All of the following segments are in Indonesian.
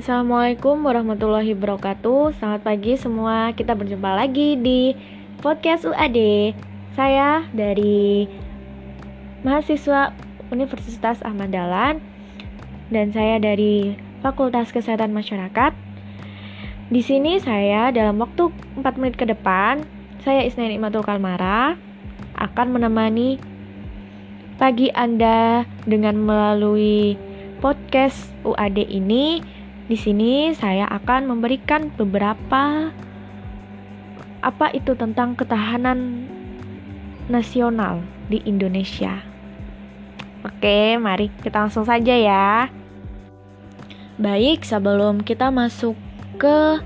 Assalamualaikum warahmatullahi wabarakatuh. Selamat pagi semua. Kita berjumpa lagi di podcast UAD Saya dari mahasiswa Universitas Ahmad Dahlan Dan saya dari Fakultas Kesehatan Masyarakat. Di sini saya dalam waktu 4 menit ke depan Saya Isna Nikmatul Kalmara Akan menemani pagi Anda dengan melalui podcast UAD ini, di sini saya akan memberikan beberapa apa itu tentang ketahanan nasional di Indonesia. Oke, mari kita langsung saja ya. Baik, sebelum kita masuk ke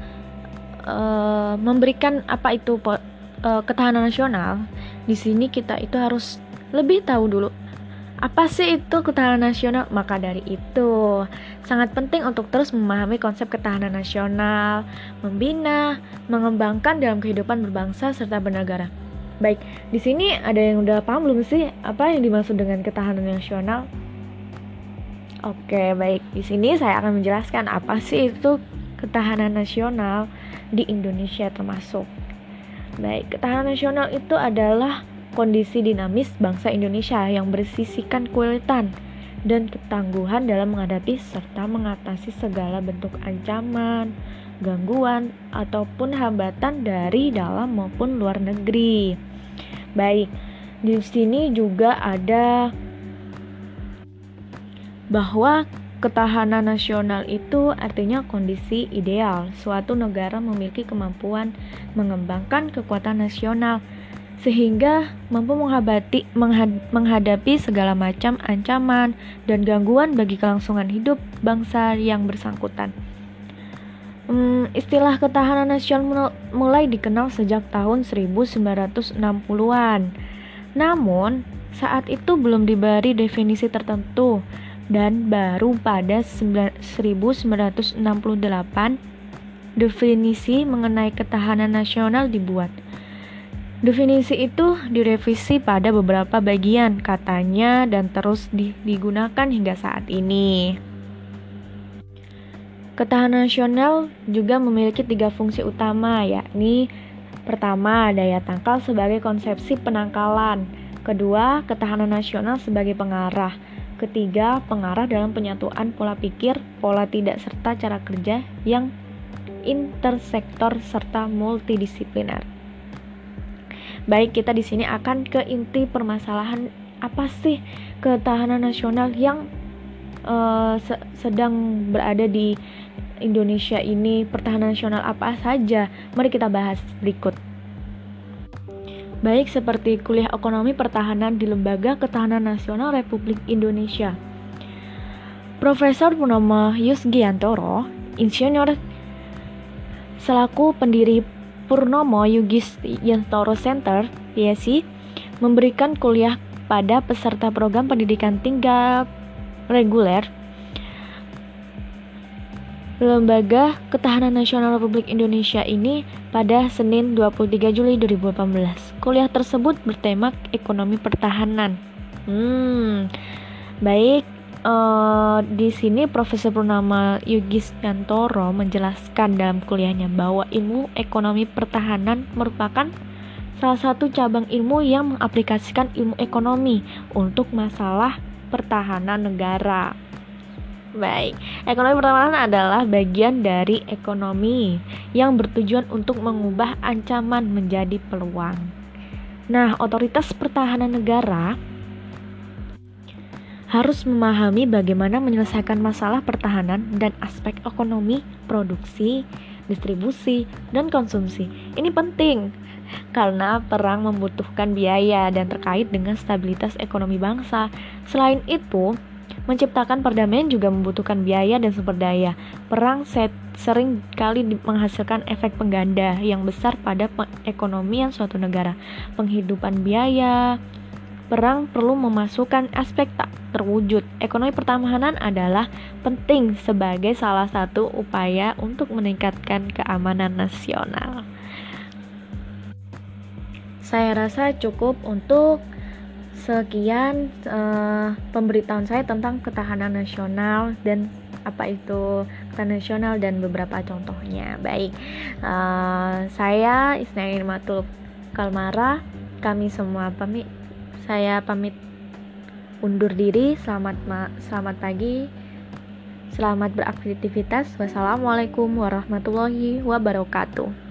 uh, memberikan apa itu uh, ketahanan nasional, di sini kita itu harus lebih tahu dulu apa sih itu ketahanan nasional? Maka dari itu, sangat penting untuk terus memahami konsep ketahanan nasional, membina, mengembangkan dalam kehidupan berbangsa serta bernegara. Baik, di sini ada yang udah paham belum sih apa yang dimaksud dengan ketahanan nasional? Oke, baik. Di sini saya akan menjelaskan apa sih itu ketahanan nasional di Indonesia termasuk. Baik, ketahanan nasional itu adalah kondisi dinamis bangsa Indonesia yang bersisikan kualitas dan ketangguhan dalam menghadapi serta mengatasi segala bentuk ancaman, gangguan, ataupun hambatan dari dalam maupun luar negeri. Baik, di sini juga ada bahwa ketahanan nasional itu artinya kondisi ideal. Suatu negara memiliki kemampuan mengembangkan kekuatan nasional sehingga mampu menghadapi, menghadapi segala macam ancaman dan gangguan bagi kelangsungan hidup bangsa yang bersangkutan. Hmm, istilah ketahanan nasional mulai dikenal sejak tahun 1960-an. Namun, saat itu belum diberi definisi tertentu dan baru pada 1968 definisi mengenai ketahanan nasional dibuat. Definisi itu direvisi pada beberapa bagian katanya dan terus digunakan hingga saat ini. Ketahanan nasional juga memiliki tiga fungsi utama, yakni pertama, daya tangkal sebagai konsepsi penangkalan, kedua, ketahanan nasional sebagai pengarah, ketiga, pengarah dalam penyatuan pola pikir, pola tidak serta cara kerja yang intersektor serta multidisipliner. Baik, kita di sini akan ke inti permasalahan apa sih ketahanan nasional yang uh, se sedang berada di Indonesia ini, pertahanan nasional apa saja? Mari kita bahas berikut. Baik seperti kuliah ekonomi pertahanan di Lembaga Ketahanan Nasional Republik Indonesia. Profesor Purnomo Yusgiantoro, insinyur selaku pendiri Purnomo Yugis Yantoro Center, PSI, memberikan kuliah pada peserta program pendidikan tinggal reguler Lembaga Ketahanan Nasional Republik Indonesia ini pada Senin 23 Juli 2018. Kuliah tersebut bertema ekonomi pertahanan. Hmm, baik uh, di sini Profesor Purnama Yugis Yantoro menjelaskan dalam kuliahnya bahwa ilmu ekonomi pertahanan merupakan salah satu cabang ilmu yang mengaplikasikan ilmu ekonomi untuk masalah pertahanan negara. Baik, ekonomi pertahanan adalah bagian dari ekonomi yang bertujuan untuk mengubah ancaman menjadi peluang. Nah, otoritas pertahanan negara harus memahami bagaimana menyelesaikan masalah pertahanan dan aspek ekonomi, produksi, distribusi, dan konsumsi. Ini penting karena perang membutuhkan biaya dan terkait dengan stabilitas ekonomi bangsa. Selain itu, menciptakan perdamaian juga membutuhkan biaya dan sumber daya. Perang sering kali menghasilkan efek pengganda yang besar pada ekonomi suatu negara. Penghidupan biaya, perang perlu memasukkan aspek tak terwujud. Ekonomi pertahanan adalah penting sebagai salah satu upaya untuk meningkatkan keamanan nasional. Saya rasa cukup untuk sekian uh, pemberitahuan saya tentang ketahanan nasional dan apa itu kata nasional dan beberapa contohnya. Baik, uh, saya Isnain Matul Kalmara, kami semua pamit. Saya pamit undur diri. Selamat ma selamat pagi. Selamat beraktivitas. Wassalamualaikum warahmatullahi wabarakatuh.